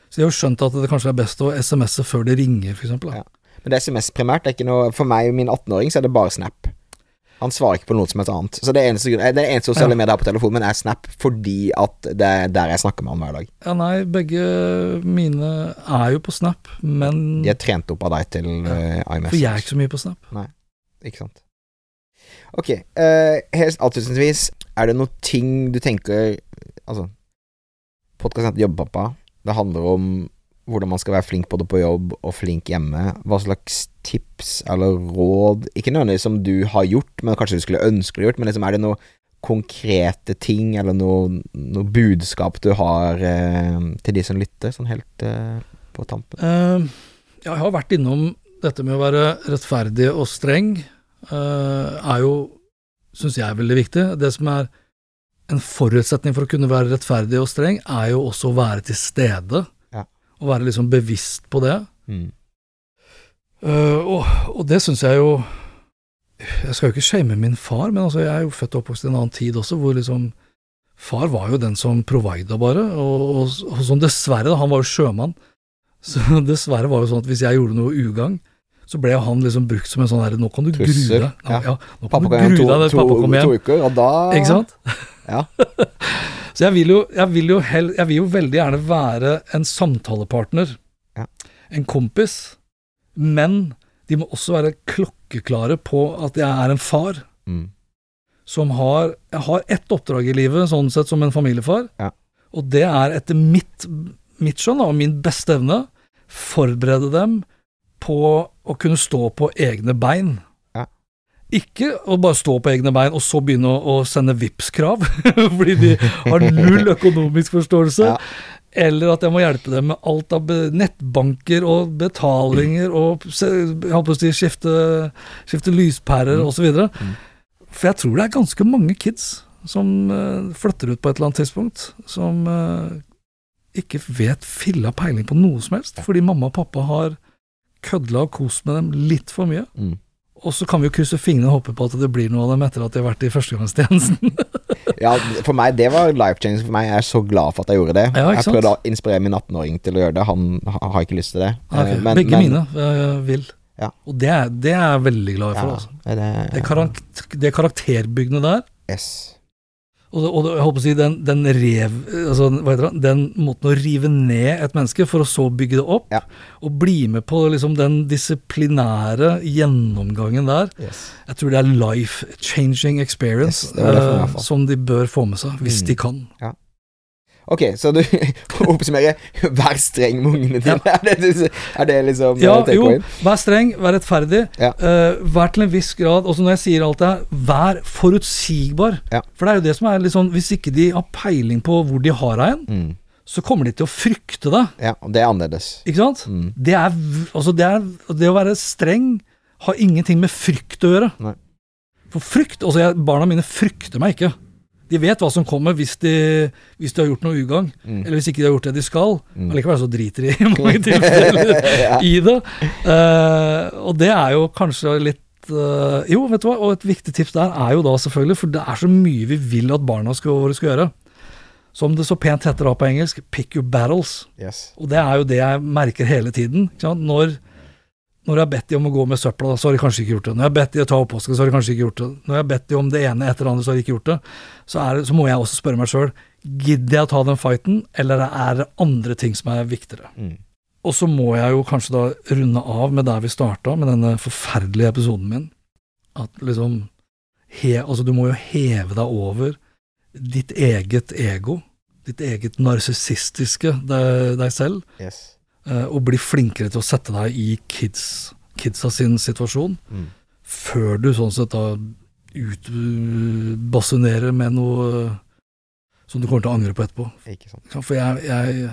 Så de har jo skjønt at det kanskje er best å SMS-e før det ringer, eksempel. Ja. Men det er SMS primært. Det er ikke noe, for meg og min 18-åring så er det bare Snap. Han svarer ikke på noe som helst annet. Så det eneste, grunn- det eneste sosiale Ja. medier jeg har på telefonen min, er Snap, fordi at det er der jeg snakker med han hver dag. Ja, nei, begge mine er jo på Snap, men De er trent opp av deg til uh, For jeg er ikke så mye på Snap. Nei, Ikke sant. Ok, uh, helt avslutningsvis, er det noen ting du tenker Altså, podkasten heter Jobbpappa. Det handler om hvordan man skal være flink både på jobb og flink hjemme. Hva slags tips eller råd, ikke nødvendigvis som du har gjort, men kanskje du skulle ønske du gjort, men liksom er det noen konkrete ting eller noe, noe budskap du har eh, til de som lytter, sånn helt eh, på tampen? Uh, jeg har vært innom dette med å være rettferdig og streng, uh, er jo, syns jeg, er veldig viktig. Det som er en forutsetning for å kunne være rettferdig og streng, er jo også å være til stede. Å være liksom bevisst på det. Mm. Uh, og, og det syns jeg jo Jeg skal jo ikke shame min far, men altså, jeg er jo født og oppvokst i en annen tid også, hvor liksom Far var jo den som provida, bare. Og, og, og sånn dessverre, da, han var jo sjømann. Så dessverre var det sånn at hvis jeg gjorde noe ugagn, så ble han liksom brukt som en sånn herre Nå kan du grue deg. Ja, ja. nå kan Pappa du grue to, deg to, hjem. to uker, og da Ikke sant? Ja. Så jeg vil jo, jeg vil jo, hell, jeg vil jo veldig gjerne være en samtalepartner. Ja. En kompis. Men de må også være klokkeklare på at jeg er en far Mm. som har Jeg har ett oppdrag i livet, sånn sett, som en familiefar. Ja. Og det er etter mitt, mitt skjønn og min beste evne forberede dem på å kunne stå på egne bein. Ikke å bare stå på egne bein og så begynne å, å sende Vipps-krav, fordi de har null økonomisk forståelse. Ja. Eller at jeg må hjelpe dem med alt av nettbanker og betalinger og jeg å si, skifte, skifte lyspærer Mm. osv. Mm. For jeg tror det er ganske mange kids som eh, flytter ut på et eller annet tidspunkt, som eh, ikke vet filla peiling på noe som helst, fordi mamma og pappa har kødla og kost med dem litt for mye. Mm. Og så kan vi jo krysse fingrene og håpe på at det blir noe av dem etter at de har vært i førstegangstjenesten. Ja, for meg, det var life changing for meg. Jeg er så glad for at jeg gjorde det. Ja, jeg prøvde å inspirere min 18-åring til å gjøre det. Han har ikke lyst til det. Ok, Eh, men- Begge men- mine eh, vil. Ja. Og det det er jeg veldig glad for. Ja, altså. er det, Det, karakter, det karakterbyggende der, Yes. Og, og jeg håper å si den, den rev... Altså, hva heter det? Den måten å rive ned et menneske for å så bygge det opp, Ja. og bli med på liksom den disiplinære gjennomgangen der, yes. jeg tror det er life changing experience Yes, det det for eh, fall. som de bør få med seg, hvis Mm. de kan. Ok, så du oppsummerer Vær streng med ungene dine. Er, det, er det liksom Ja, eh, jo, vær streng, vær rettferdig. Ja. Uh, vær til en viss grad Også når jeg sier alt det her, vær forutsigbar. Ja. For det er jo det som er litt sånn Hvis ikke de har peiling på hvor de har deg hen, Mm. så kommer de til å frykte deg. Ja, og det er annerledes. Ikke sant? Mm. Det er Altså, det er Det å være streng har ingenting med frykt å gjøre. Nei. For frykt Altså, jeg, barna mine frykter meg ikke. De vet hva som kommer hvis de, hvis de har gjort noe ugagn, Mm. eller hvis ikke de har gjort det de skal. Mm. Allikevel så driter de i mange tilfeller i det. Uh, og det er jo kanskje litt uh, Jo, vet du hva, og et viktig tips der er jo da selvfølgelig, for det er så mye vi vil at barna våre skal gjøre. Som det så pent heter da på engelsk, pick your battles. Yes. Og det er jo det jeg merker hele tiden. Når, når jeg har bedt de om å gå med søpla, så har de kanskje ikke gjort det. Når jeg har bedt de å ta oppvasken, så har de kanskje ikke gjort det. Når jeg har bedt de om det ene etter det andre, så har de ikke gjort det. Så, er det, så må jeg også spørre meg sjøl, gidder jeg å ta den fighten, eller er det andre ting som er viktigere? Mm. Og så må jeg jo kanskje da runde av med der vi starta, med denne forferdelige episoden min. At liksom he, Altså, du må jo heve deg over ditt eget ego. Ditt eget narsissistiske deg, deg selv. Yes. Eh, Og bli flinkere til å sette deg i kids, kidsa sin situasjon. Mm. Før du sånn sett da utbasunerer med noe eh, som du kommer til å angre på etterpå. Ikke sant. For jeg, jeg,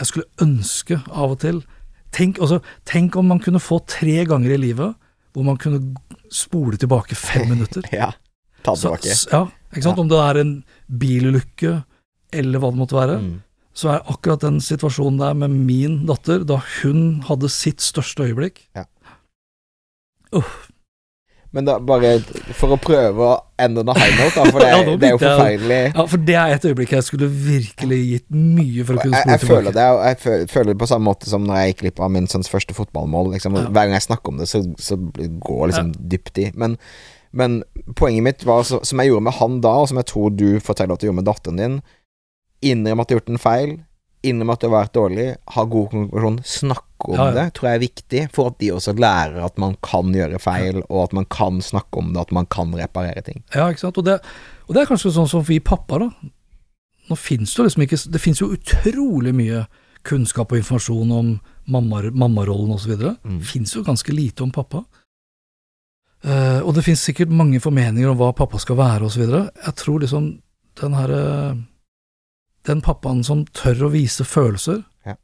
jeg skulle ønske av og til tenk, altså, tenk om man kunne få tre ganger i livet hvor man kunne spole tilbake fem minutter. Ja. Ta tilbake. Så, ja, ikke sant? Ja. Om det er en bilulykke eller hva det måtte være, Mm. Så er akkurat den situasjonen der med min datter, da hun hadde sitt største øyeblikk Men da bare for å prøve å ende noe high note, da, for det, Ja, det er jo jeg- forferdelig. Ja, for det er et øyeblikk jeg skulle virkelig gitt mye for å kunne spole jeg føler tilbake. det, jeg føler, føler det på samme måte som når jeg gikk glipp av min sønns første fotballmål. Liksom, Ja. Hver gang jeg snakker om det, så, så går jeg liksom dypt i. Men, men poenget mitt var, så, som jeg gjorde med han da, og som jeg tror du forteller at du gjorde med datteren din Innrøm at du har gjort en feil. Innrøm at du har vært dårlig. Ha god kommunikasjon. Snakke om Ja, ja. det tror jeg er viktig, for at de også lærer at man kan gjøre feil, og at man kan snakke om det, at man kan reparere ting. Ja, ikke sant. Og det, og det er kanskje sånn som vi pappa, da. Nå finnes det liksom ikke Det finnes jo utrolig mye kunnskap og informasjon om mammarollen mamma, mammarollen osv. Mm. finnes jo ganske lite om pappa. Uh, og det finnes sikkert mange formeninger om hva pappa skal være osv. Jeg tror liksom den herre Den pappaen som tør å vise følelser, Ja.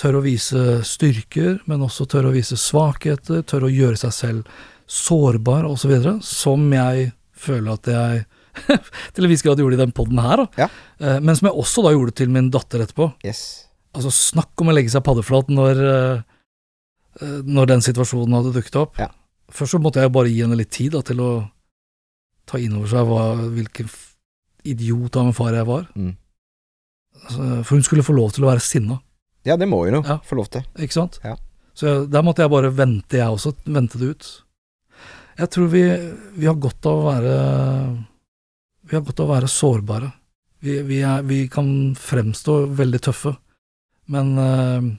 tør å vise styrker, men også tør å vise svakheter, tør å gjøre seg selv sårbar osv., som jeg føler at jeg til en viss grad gjorde i den poden her. Ja. Eh, men som jeg også da gjorde til min datter etterpå. Yes. Altså, snakk om å legge seg paddeflat når, eh, eh, når den situasjonen hadde dukket opp. Ja. Først så måtte jeg bare gi henne litt tid da, til å ta inn over seg hva, hvilken idiot av en far jeg var. Mm. Altså, for hun skulle få lov til å være sinna, Ja, det må hun jo Ja. få lov til. ikke sant? Ja. Så der måtte jeg bare vente, jeg også. Vente det ut. Jeg tror vi, vi har godt av å være Vi har godt av å være sårbare. Vi, vi, er, vi kan fremstå veldig tøffe, men uh,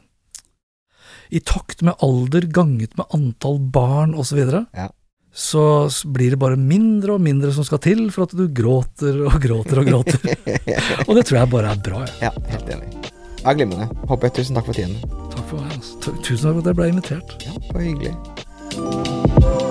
i takt med alder ganget med antall barn osv., så, Ja. Så blir det bare mindre og mindre som skal til for at du gråter og gråter og gråter. og det tror jeg bare er bra. Jeg. Ja, helt enig. Ja, Glimrende. Håper jeg. Tusen takk for tiden. Takk for. Tusen takk for at jeg ble invitert. Ja, det var hyggelig.